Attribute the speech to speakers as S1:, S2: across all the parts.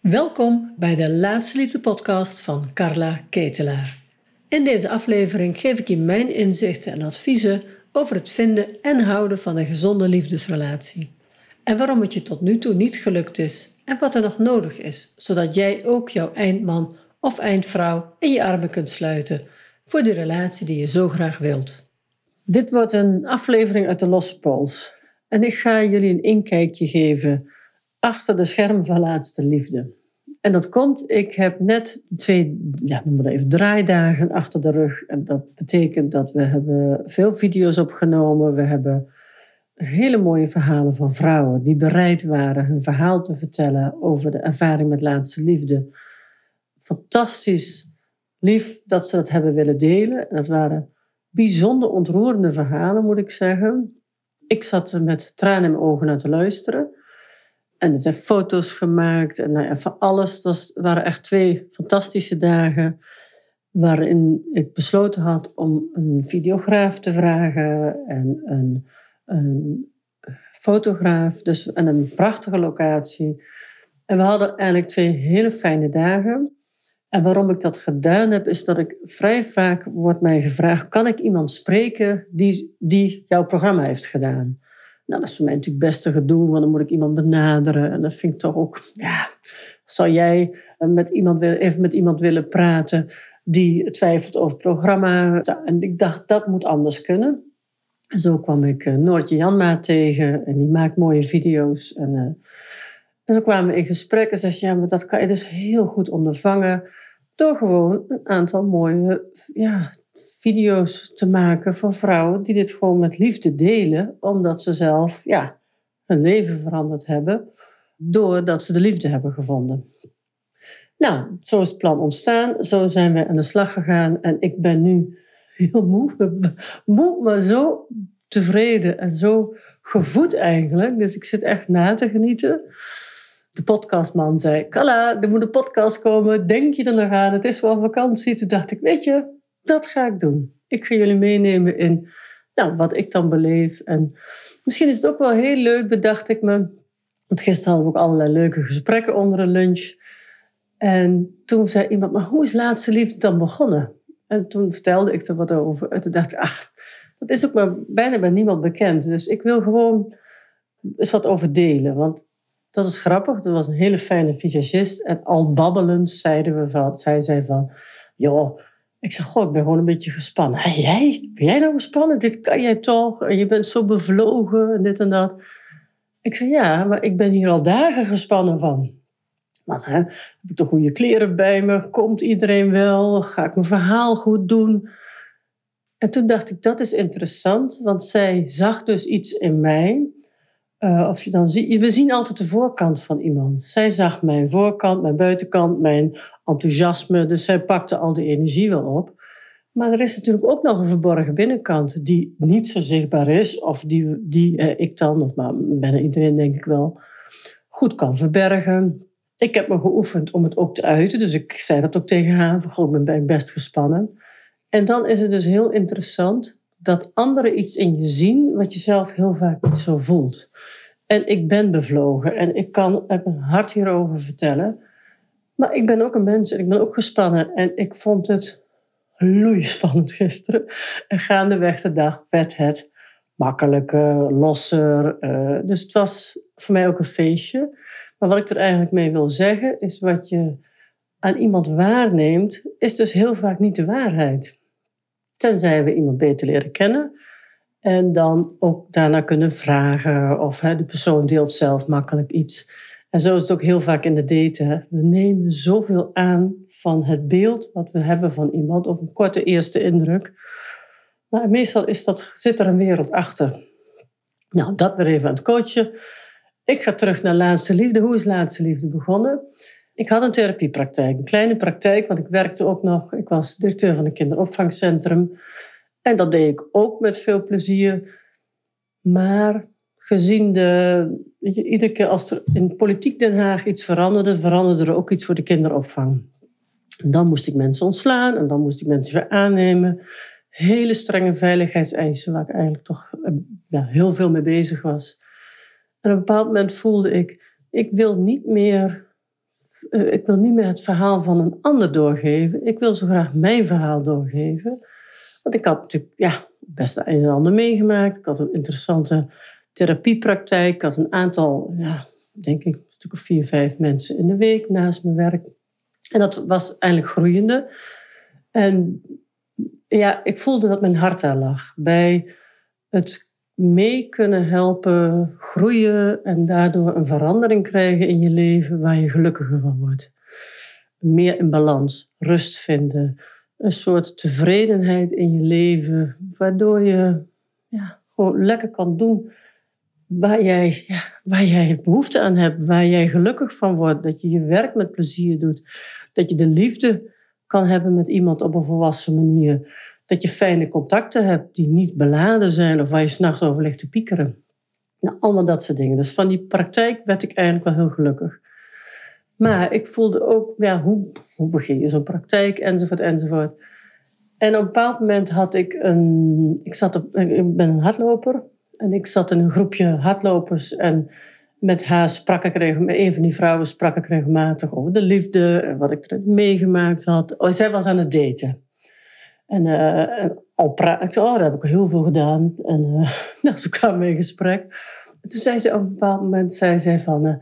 S1: Welkom bij de Laatste Liefde podcast van Carla Ketelaar. In deze aflevering geef ik je mijn inzichten en adviezen over het vinden en houden van een gezonde liefdesrelatie. En waarom het je tot nu toe niet gelukt is en wat er nog nodig is, zodat jij ook jouw eindman of eindvrouw in je armen kunt sluiten voor de relatie die je zo graag wilt. Dit wordt een aflevering uit de Losse Pols en ik ga jullie een inkijkje geven achter de scherm van laatste liefde. En dat komt, ik heb net twee, ja, noem maar even, draaidagen achter de rug. En dat betekent dat we hebben veel video's opgenomen. We hebben hele mooie verhalen van vrouwen die bereid waren hun verhaal te vertellen over de ervaring met laatste liefde. Fantastisch lief dat ze dat hebben willen delen. En dat waren bijzonder ontroerende verhalen, moet ik zeggen. Ik zat er met tranen in mijn ogen naar te luisteren. En er zijn foto's gemaakt en nou van alles. Dat waren echt twee fantastische dagen waarin ik besloten had om een videograaf te vragen en een, een fotograaf. Dus, en een prachtige locatie. En we hadden eigenlijk twee hele fijne dagen. En waarom ik dat gedaan heb, is dat ik vrij vaak wordt mij gevraagd: kan ik iemand spreken die, die jouw programma heeft gedaan? Nou, dat is voor mij natuurlijk best een gedoe, want dan moet ik iemand benaderen. En dat vind ik toch ook, ja, zou jij met iemand, even met iemand willen praten die twijfelt over het programma? En ik dacht, dat moet anders kunnen. En zo kwam ik uh, Noortje Janma tegen en die maakt mooie video's. En, uh, en zo kwamen we in gesprek en zei ja, maar dat kan je dus heel goed ondervangen door gewoon een aantal mooie ja, video's te maken van vrouwen die dit gewoon met liefde delen, omdat ze zelf ja, hun leven veranderd hebben, doordat ze de liefde hebben gevonden. Nou, zo is het plan ontstaan, zo zijn we aan de slag gegaan en ik ben nu heel moe, moe maar zo tevreden en zo gevoed eigenlijk. Dus ik zit echt na te genieten. De podcastman zei, Kala, er moet een podcast komen, denk je er nog aan? Het is wel vakantie. Toen dacht ik, weet je, dat ga ik doen. Ik ga jullie meenemen in nou, wat ik dan beleef. En misschien is het ook wel heel leuk, bedacht ik me. Want gisteren hadden we ook allerlei leuke gesprekken onder een lunch. En toen zei iemand, maar hoe is laatste liefde dan begonnen? En toen vertelde ik er wat over. En toen dacht ik, ach, dat is ook maar bijna bij niemand bekend. Dus ik wil gewoon eens wat over delen. Want dat is grappig. Dat was een hele fijne visagist. En al babbelend zeiden we van, zei zij van... joh, ik zeg, goh, ik ben gewoon een beetje gespannen. Hé, jij? Ben jij nou gespannen? Dit kan jij toch? En je bent zo bevlogen en dit en dat. Ik zeg, ja, maar ik ben hier al dagen gespannen van. Wat, hè? Heb ik de goede kleren bij me? Komt iedereen wel? Ga ik mijn verhaal goed doen? En toen dacht ik, dat is interessant, want zij zag dus iets in mij. Uh, of je dan we zien altijd de voorkant van iemand. Zij zag mijn voorkant, mijn buitenkant, mijn enthousiasme. Dus zij pakte al die energie wel op. Maar er is natuurlijk ook nog een verborgen binnenkant die niet zo zichtbaar is. Of die, die eh, ik dan, of maar bijna iedereen denk ik wel, goed kan verbergen. Ik heb me geoefend om het ook te uiten. Dus ik zei dat ook tegen haar. Ik ben best gespannen. En dan is het dus heel interessant dat anderen iets in je zien wat je zelf heel vaak niet zo voelt. En ik ben bevlogen en ik kan heb mijn hart hierover vertellen. Maar ik ben ook een mens en ik ben ook gespannen. En ik vond het spannend gisteren. En gaandeweg de dag werd het makkelijker, losser. Uh, dus het was voor mij ook een feestje. Maar wat ik er eigenlijk mee wil zeggen, is wat je aan iemand waarneemt, is dus heel vaak niet de waarheid. Tenzij we iemand beter leren kennen. En dan ook daarna kunnen vragen of hè, de persoon deelt zelf makkelijk iets. En zo is het ook heel vaak in de daten. We nemen zoveel aan van het beeld wat we hebben van iemand of een korte eerste indruk. Maar meestal is dat, zit er een wereld achter. Nou, dat weer even aan het coachen. Ik ga terug naar Laatste Liefde. Hoe is Laatste Liefde begonnen? Ik had een therapiepraktijk, een kleine praktijk, want ik werkte ook nog. Ik was directeur van een kinderopvangcentrum. En dat deed ik ook met veel plezier. Maar gezien de. Iedere keer als er in politiek Den Haag iets veranderde, veranderde er ook iets voor de kinderopvang. dan moest ik mensen ontslaan en dan moest ik mensen weer aannemen. Hele strenge veiligheidseisen, waar ik eigenlijk toch eh, heel veel mee bezig was. En op een bepaald moment voelde ik, ik wil niet meer eh, ik wil niet meer het verhaal van een ander doorgeven. Ik wil zo graag mijn verhaal doorgeven. Want ik had natuurlijk ja, best een en ander meegemaakt. Ik had een interessante therapiepraktijk. Ik had een aantal, ja, denk ik, een vier, vijf mensen in de week naast mijn werk. En dat was eigenlijk groeiende. En ja, ik voelde dat mijn hart daar lag. Bij het mee kunnen helpen groeien en daardoor een verandering krijgen in je leven waar je gelukkiger van wordt. Meer in balans, rust vinden, een soort tevredenheid in je leven, waardoor je ja, gewoon lekker kan doen waar jij, waar jij behoefte aan hebt, waar jij gelukkig van wordt, dat je je werk met plezier doet, dat je de liefde kan hebben met iemand op een volwassen manier dat je fijne contacten hebt die niet beladen zijn of waar je s'nachts over ligt te piekeren. Nou, allemaal dat soort dingen. Dus van die praktijk werd ik eigenlijk wel heel gelukkig. Maar ik voelde ook, ja, hoe, hoe begin je zo'n praktijk, enzovoort, enzovoort. En op een bepaald moment had ik een... Ik, zat op, ik ben een hardloper. En ik zat in een groepje hardlopers. En met haar sprak ik regelmatig... Een van die vrouwen sprak ik regelmatig over de liefde. En wat ik er meegemaakt had. Oh, zij was aan het daten. En, uh, al praat ik, oh, daar heb ik heel veel gedaan. En uh, ze kwamen in gesprek. En toen zei ze op een bepaald moment, zei ze van, uh,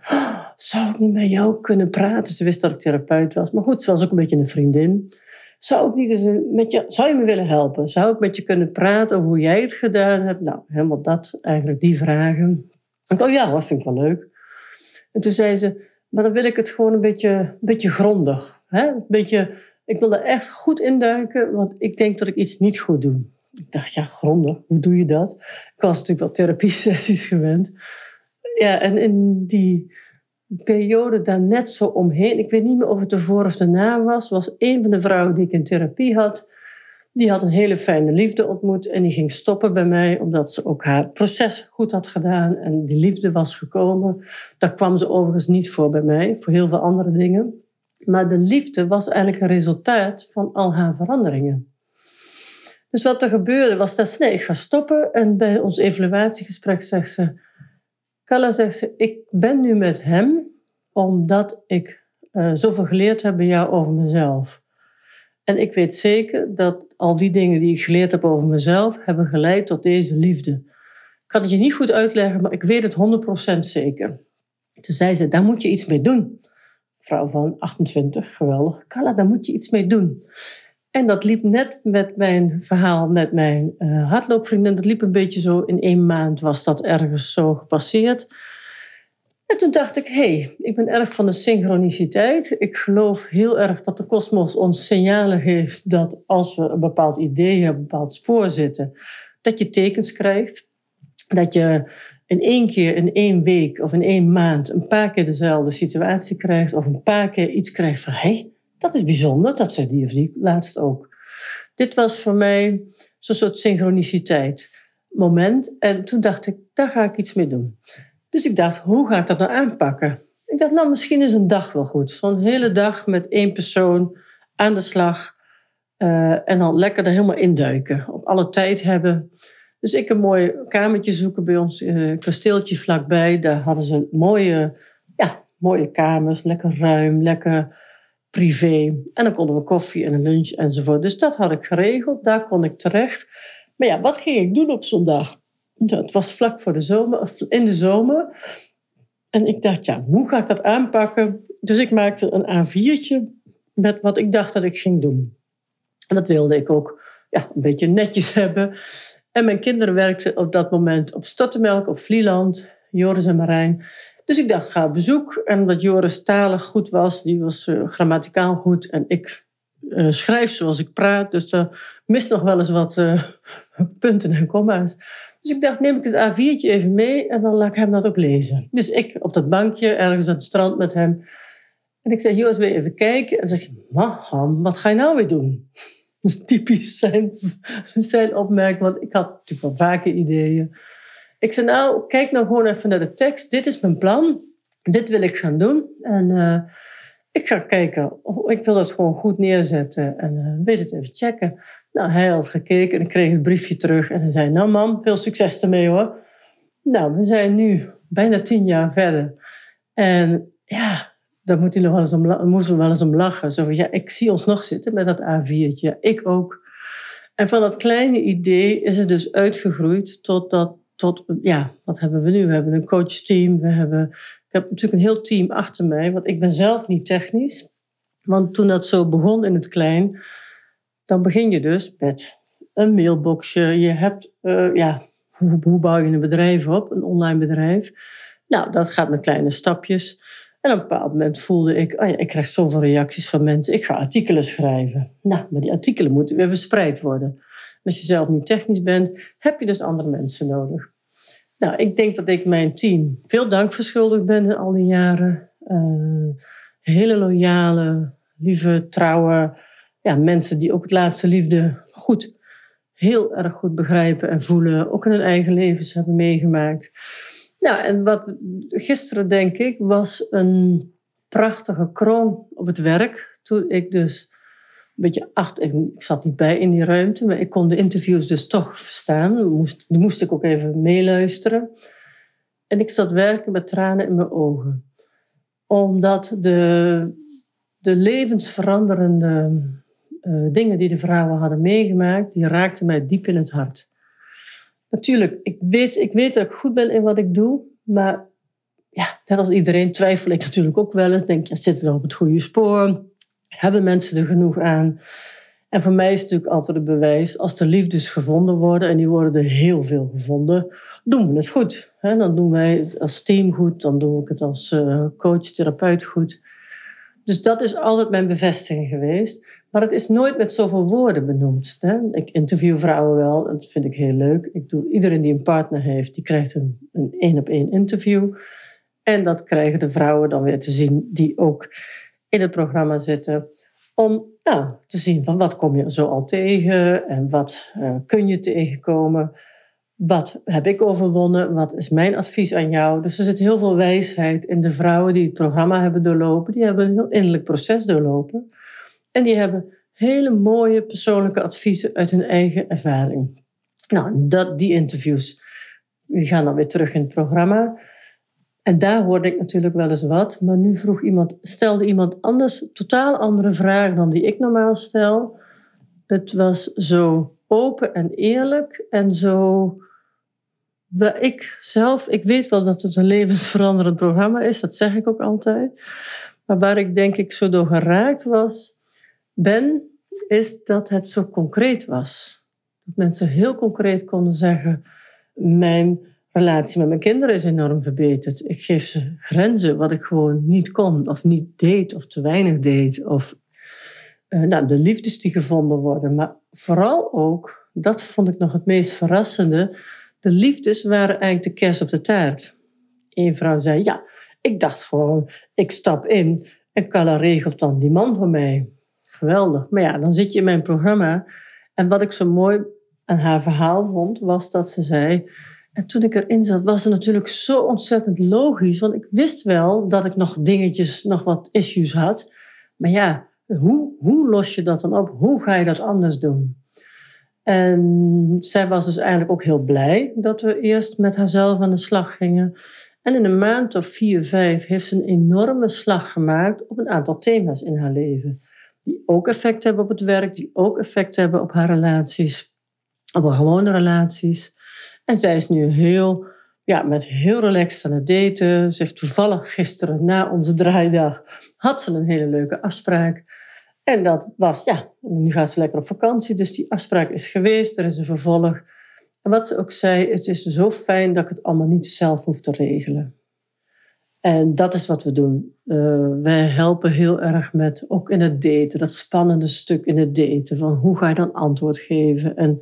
S1: zou ik niet met jou kunnen praten? Ze wist dat ik therapeut was. Maar goed, ze was ook een beetje een vriendin. Zou ik niet met je, zou je me willen helpen? Zou ik met je kunnen praten over hoe jij het gedaan hebt? Nou, helemaal dat, eigenlijk die vragen. Ik oh ja, dat vind ik wel leuk. En toen zei ze, maar dan wil ik het gewoon een beetje, een beetje grondig. Hè? Een beetje ik wilde echt goed induiken, want ik denk dat ik iets niet goed doe. Ik dacht, ja, grondig, hoe doe je dat? Ik was natuurlijk wel therapie-sessies gewend. Ja, en in die periode daar net zo omheen, ik weet niet meer of het ervoor of daarna was, was een van de vrouwen die ik in therapie had, die had een hele fijne liefde ontmoet en die ging stoppen bij mij omdat ze ook haar proces goed had gedaan en die liefde was gekomen. Daar kwam ze overigens niet voor bij mij, voor heel veel andere dingen. Maar de liefde was eigenlijk een resultaat van al haar veranderingen. Dus wat er gebeurde was dat nee, ik ga stoppen. En bij ons evaluatiegesprek zegt ze, Kalla zegt ze, ik ben nu met hem omdat ik uh, zoveel geleerd heb bij jou over mezelf. En ik weet zeker dat al die dingen die ik geleerd heb over mezelf hebben geleid tot deze liefde. Ik kan het je niet goed uitleggen, maar ik weet het 100% zeker. Toen zei ze, daar moet je iets mee doen vrouw van 28, geweldig. Carla, daar moet je iets mee doen. En dat liep net met mijn verhaal met mijn uh, hardloopvrienden. Dat liep een beetje zo in één maand was dat ergens zo gepasseerd. En toen dacht ik, hey, ik ben erg van de synchroniciteit. Ik geloof heel erg dat de kosmos ons signalen geeft dat als we een bepaald idee hebben, een bepaald spoor zitten, dat je tekens krijgt. Dat je in één keer, in één week of in één maand, een paar keer dezelfde situatie krijgt of een paar keer iets krijgt van hé, hey, dat is bijzonder, dat zei die of die laatst ook. Dit was voor mij zo'n soort synchroniciteit moment. En toen dacht ik, daar ga ik iets mee doen. Dus ik dacht, hoe ga ik dat nou aanpakken? Ik dacht, nou, misschien is een dag wel goed. Zo'n hele dag met één persoon aan de slag. Uh, en dan lekker er helemaal induiken. Op alle tijd hebben. Dus ik een mooi kamertje zoeken bij ons, eh, kasteeltje vlakbij. Daar hadden ze mooie, ja, mooie kamers, lekker ruim, lekker privé. En dan konden we koffie en een lunch enzovoort. Dus dat had ik geregeld, daar kon ik terecht. Maar ja, wat ging ik doen op zondag? Nou, het was vlak voor de zomer, in de zomer. En ik dacht, ja, hoe ga ik dat aanpakken? Dus ik maakte een A4'tje met wat ik dacht dat ik ging doen. En dat wilde ik ook ja, een beetje netjes hebben. En mijn kinderen werkten op dat moment op Stottemelk, op Vlieland, Joris en Marijn. Dus ik dacht, ga op bezoek. En omdat Joris talig goed was, die was uh, grammaticaal goed. En ik uh, schrijf zoals ik praat. Dus er mist nog wel eens wat uh, punten en komma's. Dus ik dacht, neem ik het A4'tje even mee en dan laat ik hem dat ook lezen. Dus ik op dat bankje, ergens aan het strand met hem. En ik zei, Joris, wil je even kijken? En dan zegt hij, Maham, wat ga je nou weer doen? Is typisch zijn, zijn opmerking, want ik had natuurlijk wel vaker ideeën. Ik zei, nou, kijk nou gewoon even naar de tekst. Dit is mijn plan. Dit wil ik gaan doen. En uh, ik ga kijken. Ik wil dat gewoon goed neerzetten. En uh, weet het even checken. Nou, hij had gekeken en ik kreeg een briefje terug. En hij zei, nou mam, veel succes ermee hoor. Nou, we zijn nu bijna tien jaar verder. En ja, daar moet hij nog wel eens om, moesten we wel eens om lachen. Zo ja, ik zie ons nog zitten met dat A4'tje. Ja, ik ook. En van dat kleine idee is het dus uitgegroeid tot dat, tot, ja, wat hebben we nu? We hebben een coachteam. We hebben, ik heb natuurlijk een heel team achter mij, want ik ben zelf niet technisch. Want toen dat zo begon in het klein, dan begin je dus met een mailboxje. Je hebt, uh, ja, hoe bouw je een bedrijf op, een online bedrijf? Nou, dat gaat met kleine stapjes. En op een bepaald moment voelde ik, oh ik krijg zoveel reacties van mensen, ik ga artikelen schrijven. Nou, maar die artikelen moeten weer verspreid worden. Als je zelf niet technisch bent, heb je dus andere mensen nodig. Nou, ik denk dat ik mijn team veel dank verschuldigd ben in al die jaren. Uh, hele loyale, lieve, trouwe ja, mensen die ook het laatste liefde goed, heel erg goed begrijpen en voelen. Ook in hun eigen levens hebben meegemaakt. Nou, en wat gisteren, denk ik, was een prachtige kroon op het werk. Toen ik dus een beetje achter... Ik, zat niet bij in die ruimte, maar ik kon de interviews dus toch verstaan. Moest, moest ik ook even meeluisteren. En ik zat werken met tranen in mijn ogen. Omdat de, de levensveranderende uh, dingen die de vrouwen hadden meegemaakt, die raakten mij diep in het hart natuurlijk, ik weet, ik weet dat ik goed ben in wat ik doe, maar ja, net als iedereen twijfel ik natuurlijk ook wel eens. Denk, ja, zitten we op het goede spoor? Hebben mensen er genoeg aan? En voor mij is het natuurlijk altijd het bewijs, als de liefdes gevonden worden, en die worden er heel veel gevonden, doen we het goed. Dan doen wij het als team goed, dan doe ik het als eh, coach, therapeut goed. Dus dat is altijd mijn bevestiging geweest. Maar het is nooit met zoveel woorden benoemd. Hè? Ik interview vrouwen wel, dat vind ik heel leuk. Ik doe, iedereen die een partner heeft, die krijgt een één op één interview. En dat krijgen de vrouwen dan weer te zien die ook in het programma zitten. Om nou, te zien van wat kom je zo al tegen en wat uh, kun je tegenkomen. Wat heb ik overwonnen? Wat is mijn advies aan jou? Dus er zit heel veel wijsheid in de vrouwen die het programma hebben doorlopen. Die hebben een heel innerlijk proces doorlopen. En die hebben hele mooie persoonlijke adviezen uit hun eigen ervaring. Nou, dat, die interviews die gaan dan weer terug in het programma. En daar hoorde ik natuurlijk wel eens wat. Maar nu vroeg iemand, stelde iemand anders totaal andere vragen dan die ik normaal stel. Het was zo open en eerlijk en zo. Ik zelf, ik weet wel dat het een levensveranderend programma is, dat zeg ik ook altijd. Maar waar ik denk ik zo door geraakt was, ben, is dat het zo concreet was. Dat mensen heel concreet konden zeggen: Mijn relatie met mijn kinderen is enorm verbeterd. Ik geef ze grenzen wat ik gewoon niet kon, of niet deed, of te weinig deed. Of uh, nou, de liefdes die gevonden worden. Maar vooral ook, dat vond ik nog het meest verrassende. De liefdes waren eigenlijk de kerst op de taart. Een vrouw zei: Ja, ik dacht gewoon, ik stap in en Carla regelt dan die man voor mij. Geweldig. Maar ja, dan zit je in mijn programma. En wat ik zo mooi aan haar verhaal vond, was dat ze zei. En toen ik erin zat, was het natuurlijk zo ontzettend logisch. Want ik wist wel dat ik nog dingetjes, nog wat issues had. Maar ja, hoe, hoe los je dat dan op? Hoe ga je dat anders doen? En zij was dus eigenlijk ook heel blij dat we eerst met haarzelf aan de slag gingen. En in een maand of vier, vijf heeft ze een enorme slag gemaakt op een aantal thema's in haar leven die ook effect hebben op het werk, die ook effect hebben op haar relaties, op haar gewone relaties. En zij is nu heel, ja, met heel relaxed aan het daten. Ze heeft toevallig gisteren na onze draaidag, had ze een hele leuke afspraak. En dat was, ja, nu gaat ze lekker op vakantie, dus die afspraak is geweest, er is een vervolg. En wat ze ook zei, het is zo fijn dat ik het allemaal niet zelf hoef te regelen. En dat is wat we doen. Uh, wij helpen heel erg met, ook in het daten, dat spannende stuk in het daten. Van hoe ga je dan antwoord geven? En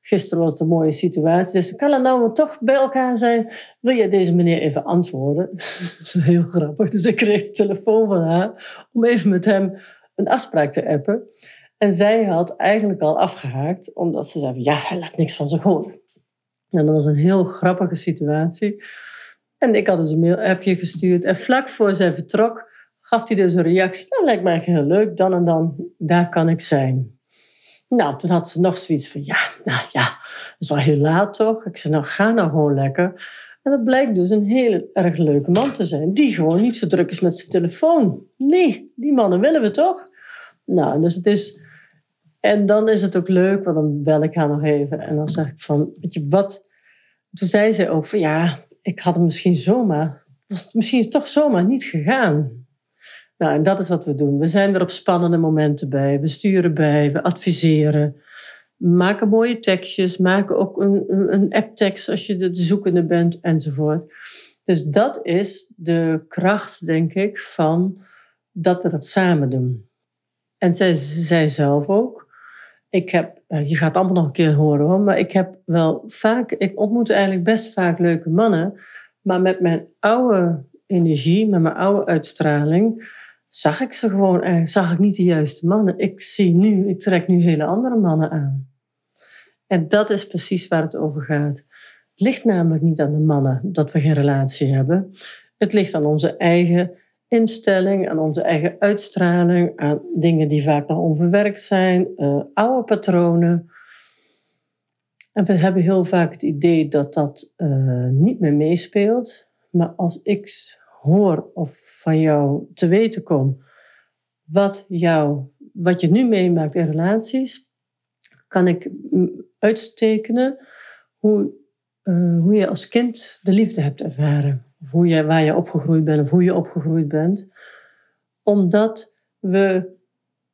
S1: gisteren was het een mooie situatie. Dus kan het nou toch bij elkaar zijn? Wil je deze meneer even antwoorden? dat is heel grappig. Dus ik kreeg de telefoon van haar om even met hem een afspraak te appen. En zij had eigenlijk al afgehaakt, omdat ze zei: ja, hij laat niks van zich horen. En dat was een heel grappige situatie. En ik had dus een mail-appje gestuurd. En vlak voor zij vertrok, gaf hij dus een reactie. Dat lijkt mij heel leuk, dan en dan, daar kan ik zijn. Nou, toen had ze nog zoiets van, ja, nou ja, het is wel heel laat toch? Ik zei, nou ga nou gewoon lekker. En dat blijkt dus een hele erg leuke man te zijn, die gewoon niet zo druk is met zijn telefoon. Nee, die mannen willen we toch? Nou, dus het is. En dan is het ook leuk, want dan bel ik haar nog even en dan zeg ik van, weet je wat? Toen zei ze ook van, ja, ik had hem misschien zomaar, was het misschien toch zomaar niet gegaan. Nou, en dat is wat we doen. We zijn er op spannende momenten bij. We sturen bij, we adviseren. Maken mooie tekstjes, maken ook een, een app-tekst als je de zoekende bent enzovoort. Dus dat is de kracht, denk ik, van dat we dat samen doen. En zij zei zelf ook, ik heb, eh, je gaat het allemaal nog een keer horen hoor, maar ik heb wel vaak, ik ontmoet eigenlijk best vaak leuke mannen, maar met mijn oude energie, met mijn oude uitstraling, zag ik ze gewoon, eh, zag ik niet de juiste mannen. Ik zie nu, ik trek nu hele andere mannen aan. En dat is precies waar het over gaat. Het ligt namelijk niet aan de mannen dat we geen relatie hebben. Het ligt aan onze eigen instelling, aan onze eigen uitstraling, aan dingen die vaak nog onverwerkt zijn, uh, oude patronen. En we hebben heel vaak het idee dat dat uh, niet meer meespeelt. Maar als ik hoor of van jou te weten kom wat, jou, wat je nu meemaakt in relaties, kan ik uitstekenen hoe, uh, hoe je als kind de liefde hebt ervaren. Of hoe je, waar je opgegroeid bent of hoe je opgegroeid bent. Omdat we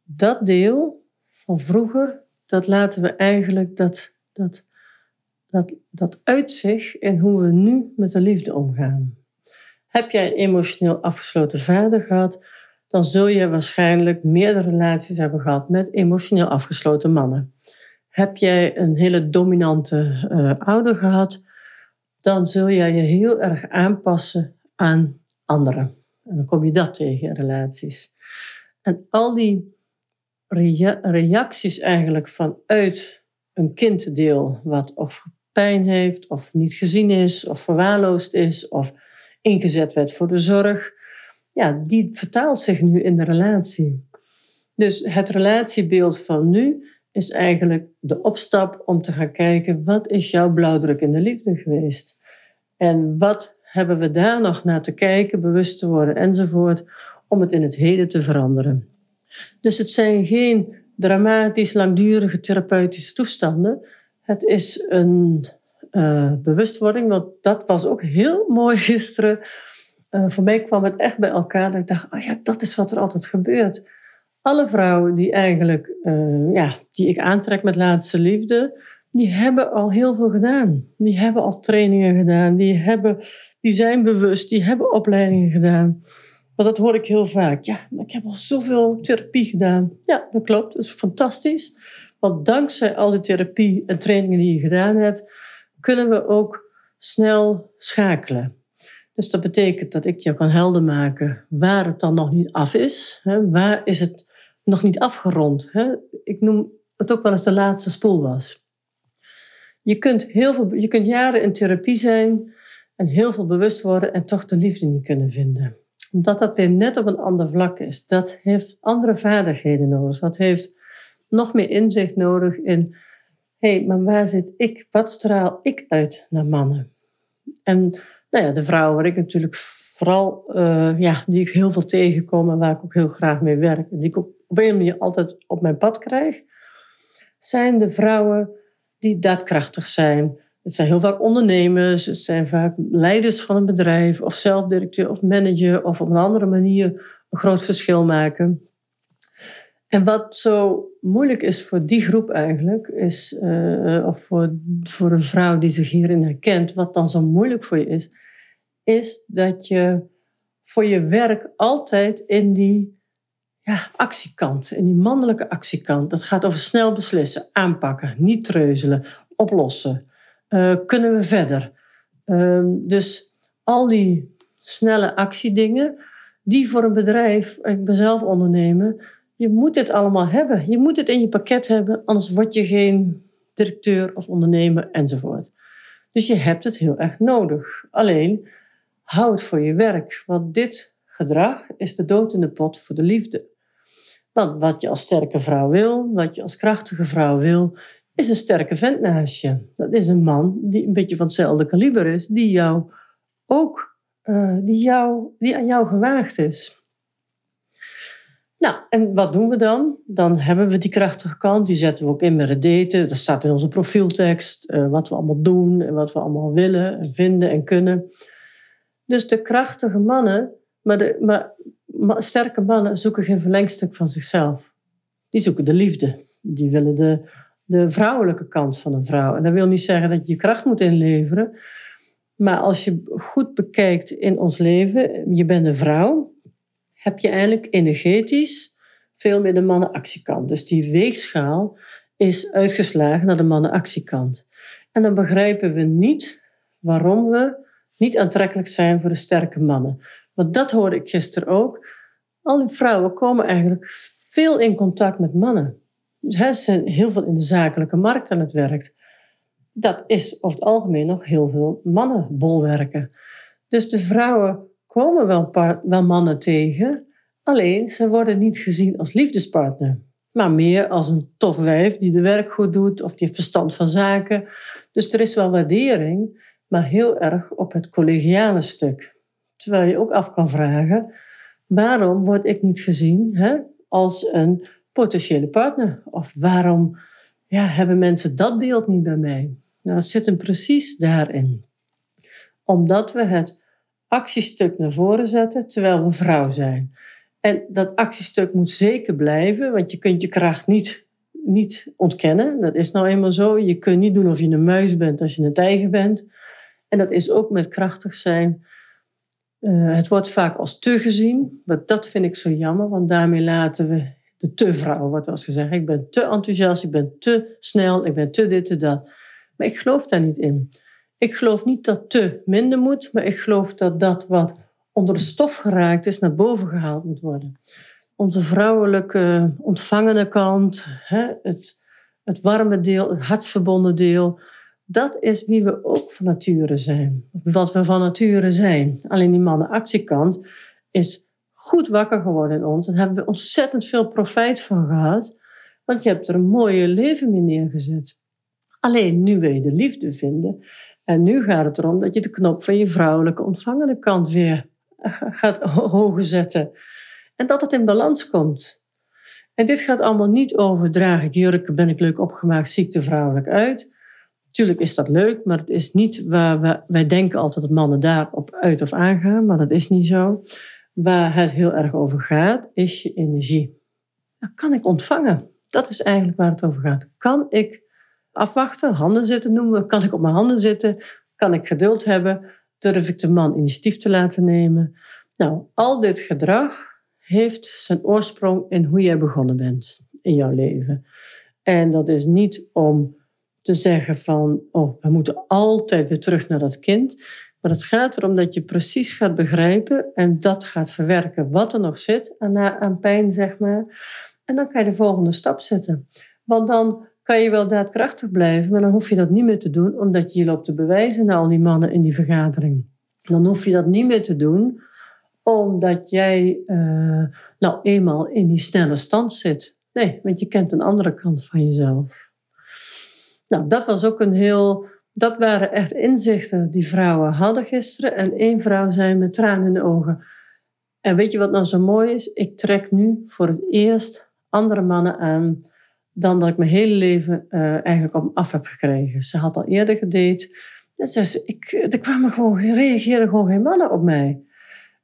S1: dat deel van vroeger, dat laten we eigenlijk, dat, dat, dat, dat uitzicht in hoe we nu met de liefde omgaan. Heb jij een emotioneel afgesloten vader gehad, dan zul je waarschijnlijk meerdere relaties hebben gehad met emotioneel afgesloten mannen. Heb jij een hele dominante uh, ouder gehad, dan zul jij je heel erg aanpassen aan anderen. En dan kom je dat tegen in relaties. En al die reacties eigenlijk vanuit een kinddeel wat of pijn heeft, of niet gezien is, of verwaarloosd is, of ingezet werd voor de zorg, ja, die vertaalt zich nu in de relatie. Dus het relatiebeeld van nu is eigenlijk de opstap om te gaan kijken, wat is jouw blauwdruk in de liefde geweest? En wat hebben we daar nog naar te kijken, bewust te worden enzovoort, om het in het heden te veranderen. Dus het zijn geen dramatisch langdurige therapeutische toestanden. Het is een uh, bewustwording. Want dat was ook heel mooi gisteren. Uh, voor mij kwam het echt bij elkaar. Dat ik dacht, oh ja, dat is wat er altijd gebeurt. Alle vrouwen die eigenlijk, uh, ja, die ik aantrek met laatste liefde, die hebben al heel veel gedaan. Die hebben al trainingen gedaan. Die, hebben, die zijn bewust. Die hebben opleidingen gedaan. Maar dat hoor ik heel vaak. Ja, ik heb al zoveel therapie gedaan. Ja, dat klopt. Dat is fantastisch. Want dankzij al die therapie en trainingen die je gedaan hebt, kunnen we ook snel schakelen. Dus dat betekent dat ik je kan helder maken waar het dan nog niet af is. Waar is het nog niet afgerond? Hè? Ik noem het ook wel eens de laatste spoel was. Je kunt, heel veel, je kunt jaren in therapie zijn en heel veel bewust worden en toch de liefde niet kunnen vinden. Omdat dat weer net op een ander vlak is. Dat heeft andere vaardigheden nodig. Dat heeft nog meer inzicht nodig in hey, maar waar zit ik? Wat straal ik uit naar mannen? En nou ja, de vrouwen waar ik natuurlijk vooral, uh, ja, die ik heel veel tegenkom en waar ik ook heel graag mee werk, die ik op, op een manier altijd op mijn pad krijg, zijn de vrouwen die daadkrachtig zijn. Het zijn heel vaak ondernemers, het zijn vaak leiders van een bedrijf, of zelfdirecteur of manager, of op een andere manier een groot verschil maken. En wat zo moeilijk is voor die groep eigenlijk, is, uh, of voor, voor een vrouw die zich hierin herkent, wat dan zo moeilijk voor je is, is dat je voor je werk altijd in die ja, actiekant, in die mannelijke actiekant, dat gaat over snel beslissen, aanpakken, niet treuzelen, oplossen. Uh, kunnen we verder? Uh, dus al die snelle actiedingen, die voor een bedrijf, ik ben zelf ondernemer, je moet dit allemaal hebben. Je moet het in je pakket hebben, anders word je geen directeur of ondernemer enzovoort. Dus je hebt het heel erg nodig. Alleen, hou het voor je werk, want dit gedrag is de dood in de pot voor de liefde. Want wat je als sterke vrouw wil, wat je als krachtige vrouw wil, is een sterke vent naast je. Dat is een man die een beetje van hetzelfde kaliber is, die jou ook uh, die, jou, die aan jou gewaagd is. Nou, en wat doen we dan? Dan hebben we die krachtige kant, die zetten we ook in met het daten. Dat staat in onze profieltekst, uh, wat we allemaal doen en wat we allemaal willen en vinden en kunnen. Dus de krachtige mannen, maar, de, maar sterke mannen zoeken geen verlengstuk van zichzelf. Die zoeken de liefde. Die willen de, de vrouwelijke kant van een vrouw. En dat wil niet zeggen dat je je kracht moet inleveren. Maar als je goed bekijkt in ons leven, je bent een vrouw, heb je eigenlijk energetisch veel meer de mannenactiekant. Dus die weegschaal is uitgeslagen naar de mannenactiekant. En dan begrijpen we niet waarom we niet aantrekkelijk zijn voor de sterke mannen. Want dat hoorde ik gisteren ook. Al die vrouwen komen eigenlijk veel in contact met mannen. Ze zijn heel veel in de zakelijke markt aan het werk. Dat is over het algemeen nog heel veel mannenbolwerken. Dus de vrouwen komen wel, wel mannen tegen, alleen ze worden niet gezien als liefdespartner, maar meer als een tof wijf die de werk goed doet of die heeft verstand van zaken. Dus er is wel waardering, maar heel erg op het collegiale stuk. Terwijl je ook af kan vragen, waarom word ik niet gezien hè, als een potentiële partner? Of waarom ja, hebben mensen dat beeld niet bij mij? Nou, dat zit hem precies daarin. Omdat we het actiestuk naar voren zetten terwijl we vrouw zijn. En dat actiestuk moet zeker blijven, want je kunt je kracht niet, niet ontkennen. Dat is nou eenmaal zo. Je kunt niet doen of je een muis bent als je een tijger bent. En dat is ook met krachtig zijn. Uh, het wordt vaak als te gezien, maar dat vind ik zo jammer, want daarmee laten we de te vrouw, wat als gezegd. Ik ben te enthousiast, ik ben te snel, ik ben te dit, te dat. Maar ik geloof daar niet in. Ik geloof niet dat te minder moet, maar ik geloof dat dat wat onder de stof geraakt is, naar boven gehaald moet worden. Onze vrouwelijke ontvangende kant, het, het warme deel, het hartsverbonden deel, dat is wie we ook van nature zijn. Wat we van nature zijn. Alleen die mannenactiekant is goed wakker geworden in ons. En hebben we ontzettend veel profijt van gehad. Want je hebt er een mooie leven mee neergezet. Alleen nu wil je de liefde vinden. En nu gaat het erom dat je de knop van je vrouwelijke ontvangende kant weer gaat hoger zetten. En dat het in balans komt. En dit gaat allemaal niet over draag ik jurken, ben ik leuk opgemaakt, zie ik er vrouwelijk uit. Tuurlijk is dat leuk, maar het is niet waar we, wij denken altijd dat mannen daarop uit of aangaan, maar dat is niet zo. Waar het heel erg over gaat, is je energie. kan ik ontvangen? Dat is eigenlijk waar het over gaat. Kan ik afwachten, handen zitten noemen? Kan ik op mijn handen zitten? Kan ik geduld hebben? Durf ik de man initiatief te laten nemen? Nou, al dit gedrag heeft zijn oorsprong in hoe jij begonnen bent in jouw leven. En dat is niet om te zeggen van, oh, we moeten altijd weer terug naar dat kind. Maar het gaat erom dat je precies gaat begrijpen en dat gaat verwerken wat er nog zit aan, aan pijn, zeg maar. En dan kan je de volgende stap zetten. Want dan kan je wel daadkrachtig blijven, maar dan hoef je dat niet meer te doen, omdat je je loopt te bewijzen naar al die mannen in die vergadering. Dan hoef je dat niet meer te doen, omdat jij uh, nou eenmaal in die snelle stand zit. Nee, want je kent een andere kant van jezelf. Nou, dat was ook een heel. Dat waren echt inzichten die vrouwen hadden gisteren. En één vrouw zei met tranen in de ogen. En weet je wat nou zo mooi is? Ik trek nu voor het eerst andere mannen aan dan dat ik mijn hele leven uh, eigenlijk op af heb gekregen. Ze had al eerder gedate. En zei ze, ik, er kwamen gewoon, reageerden gewoon geen mannen op mij.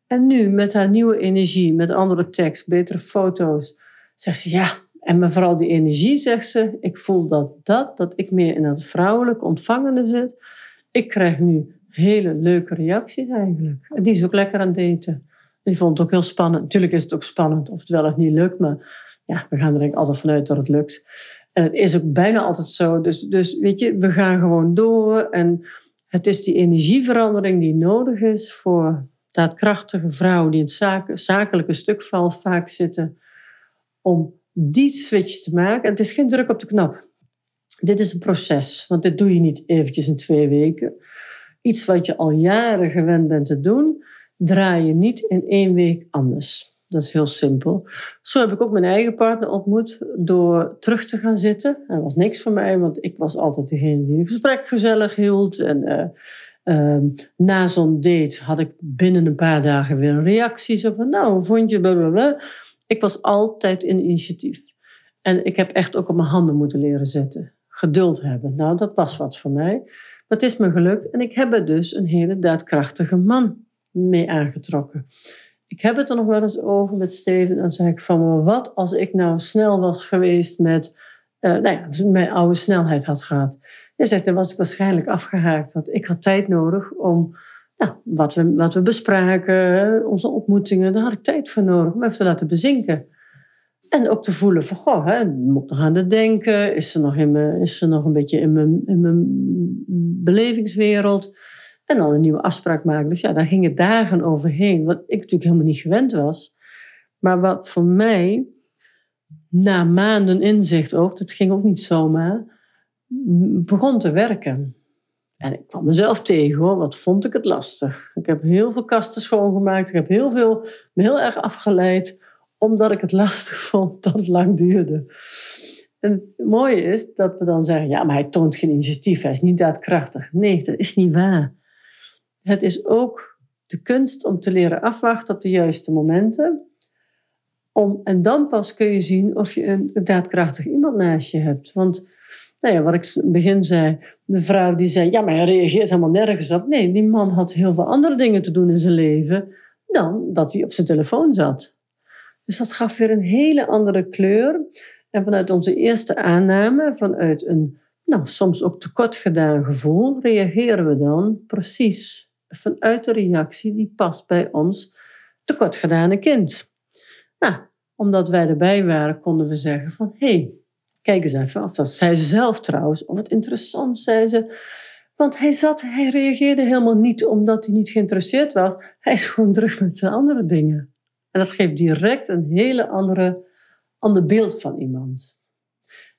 S1: En nu, met haar nieuwe energie, met andere tekst, betere foto's, zegt ze, ja, en maar vooral die energie, zegt ze, ik voel dat dat, dat ik meer in dat vrouwelijk ontvangende zit. Ik krijg nu hele leuke reacties eigenlijk. En die is ook lekker aan daten. Die vond het ook heel spannend. Natuurlijk is het ook spannend of het wel of niet lukt, maar ja, we gaan er denk ik altijd vanuit dat het lukt. En het is ook bijna altijd zo. Dus, dus weet je, we gaan gewoon door. En het is die energieverandering die nodig is voor daadkrachtige vrouwen die in het zakelijke stuk vaak zitten. Om die switch te maken. En het is geen druk op de knop. Dit is een proces, want dit doe je niet eventjes in twee weken. Iets wat je al jaren gewend bent te doen, draai je niet in één week anders. Dat is heel simpel. Zo heb ik ook mijn eigen partner ontmoet door terug te gaan zitten. dat was niks voor mij, want ik was altijd degene die het gesprek gezellig hield. En, uh, Ehm, na zo'n date had ik binnen een paar dagen weer een reactie. Zo van, nou, vond je? Blablabla. Ik was altijd in initiatief. En ik heb echt ook op mijn handen moeten leren zetten. Geduld hebben. Nou, dat was wat voor mij. Maar het is me gelukt. En ik heb er dus een hele daadkrachtige man mee aangetrokken. Ik heb het er nog wel eens over met Steven. Dan zei ik van, wat als ik nou snel was geweest met... Uh, nou ja, mijn oude snelheid had gehad. Hij zegt, dan was ik waarschijnlijk afgehaakt. Want ik had tijd nodig om nou, wat, we, wat we bespraken, onze ontmoetingen, daar had ik tijd voor nodig om even te laten bezinken. En ook te voelen van, goh, hè, moet ik nog aan het denken? Is ze nog, in is ze nog een beetje in mijn, in mijn belevingswereld? En dan een nieuwe afspraak maken. Dus ja, daar gingen dagen overheen, wat ik natuurlijk helemaal niet gewend was. Maar wat voor mij, na maanden inzicht ook, dat ging ook niet zomaar, begon te werken. En ik kwam mezelf tegen hoor, wat vond ik het lastig. Ik heb heel veel kasten schoongemaakt, ik heb heel veel, me heel erg afgeleid, omdat ik het lastig vond dat het lang duurde. En het mooie is dat we dan zeggen, ja, maar hij toont geen initiatief, hij is niet daadkrachtig. Nee, dat is niet waar. Het is ook de kunst om te leren afwachten op de juiste momenten. Om, en dan pas kun je zien of je een daadkrachtig iemand naast je hebt. Want nou ja, wat ik in het begin zei, de vrouw die zei, ja, maar hij reageert helemaal nergens op. Nee, die man had heel veel andere dingen te doen in zijn leven dan dat hij op zijn telefoon zat. Dus dat gaf weer een hele andere kleur. En vanuit onze eerste aanname, vanuit een nou, soms ook tekort gedaan gevoel, reageren we dan precies vanuit de reactie die past bij ons tekort gedane kind. Nou, omdat wij erbij waren, konden we zeggen van, hé, hey, Kijk eens even, of dat zei ze zelf trouwens. Of het interessant, zei ze. Want hij zat, hij reageerde helemaal niet omdat hij niet geïnteresseerd was. Hij is gewoon druk met zijn andere dingen. En dat geeft direct een hele andere, ander beeld van iemand.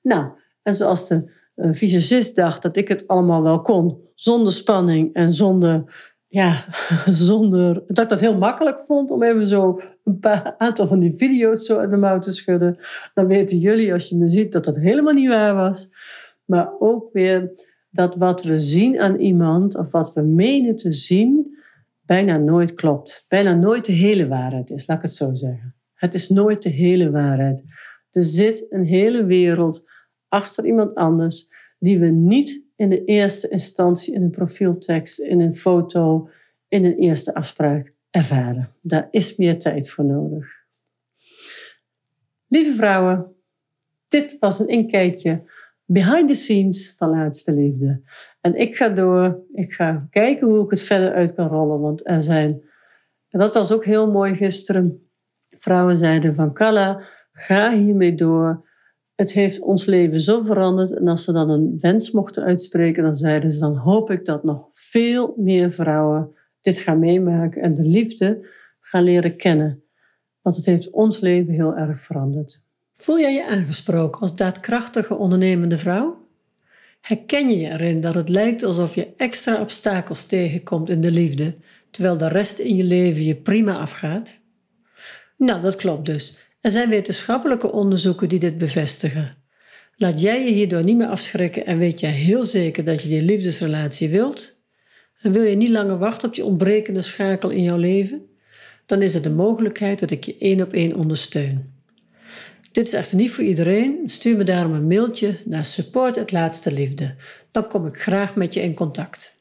S1: Nou, en zoals de uh, dacht dat ik het allemaal wel kon, zonder spanning en zonder ja, zonder dat ik dat heel makkelijk vond om even zo een paar aantal van die video's zo uit de mouw te schudden. Dan weten jullie, als je me ziet, dat dat helemaal niet waar was. Maar ook weer dat wat we zien aan iemand, of wat we menen te zien, bijna nooit klopt. Bijna nooit de hele waarheid is, laat ik het zo zeggen. Het is nooit de hele waarheid. Er zit een hele wereld achter iemand anders die we niet in de eerste instantie in een profieltekst, in een foto, in een eerste afspraak ervaren. Daar is meer tijd voor nodig. Lieve vrouwen, dit was een inkijkje behind the scenes van Laatste Liefde. En ik ga door, ik ga kijken hoe ik het verder uit kan rollen, want er zijn, en dat was ook heel mooi gisteren, vrouwen zeiden van Kalla, ga hiermee door. Het heeft ons leven zo veranderd. En als ze dan een wens mochten uitspreken, dan zeiden ze: dan hoop ik dat nog veel meer vrouwen dit gaan meemaken en de liefde gaan leren kennen. Want het heeft ons leven heel erg veranderd. Voel jij je aangesproken als daadkrachtige ondernemende vrouw? Herken je erin dat het lijkt alsof je extra obstakels tegenkomt in de liefde, terwijl de rest in je leven je prima afgaat? Nou, dat klopt dus. Er zijn wetenschappelijke onderzoeken die dit bevestigen. Laat jij je hierdoor niet meer afschrikken en weet jij heel zeker dat je die liefdesrelatie wilt? En wil je niet langer wachten op die ontbrekende schakel in jouw leven? Dan is er de mogelijkheid dat ik je één op één ondersteun. Dit is echter niet voor iedereen. Stuur me daarom een mailtje naar support het laatste liefde. Dan kom ik graag met je in contact.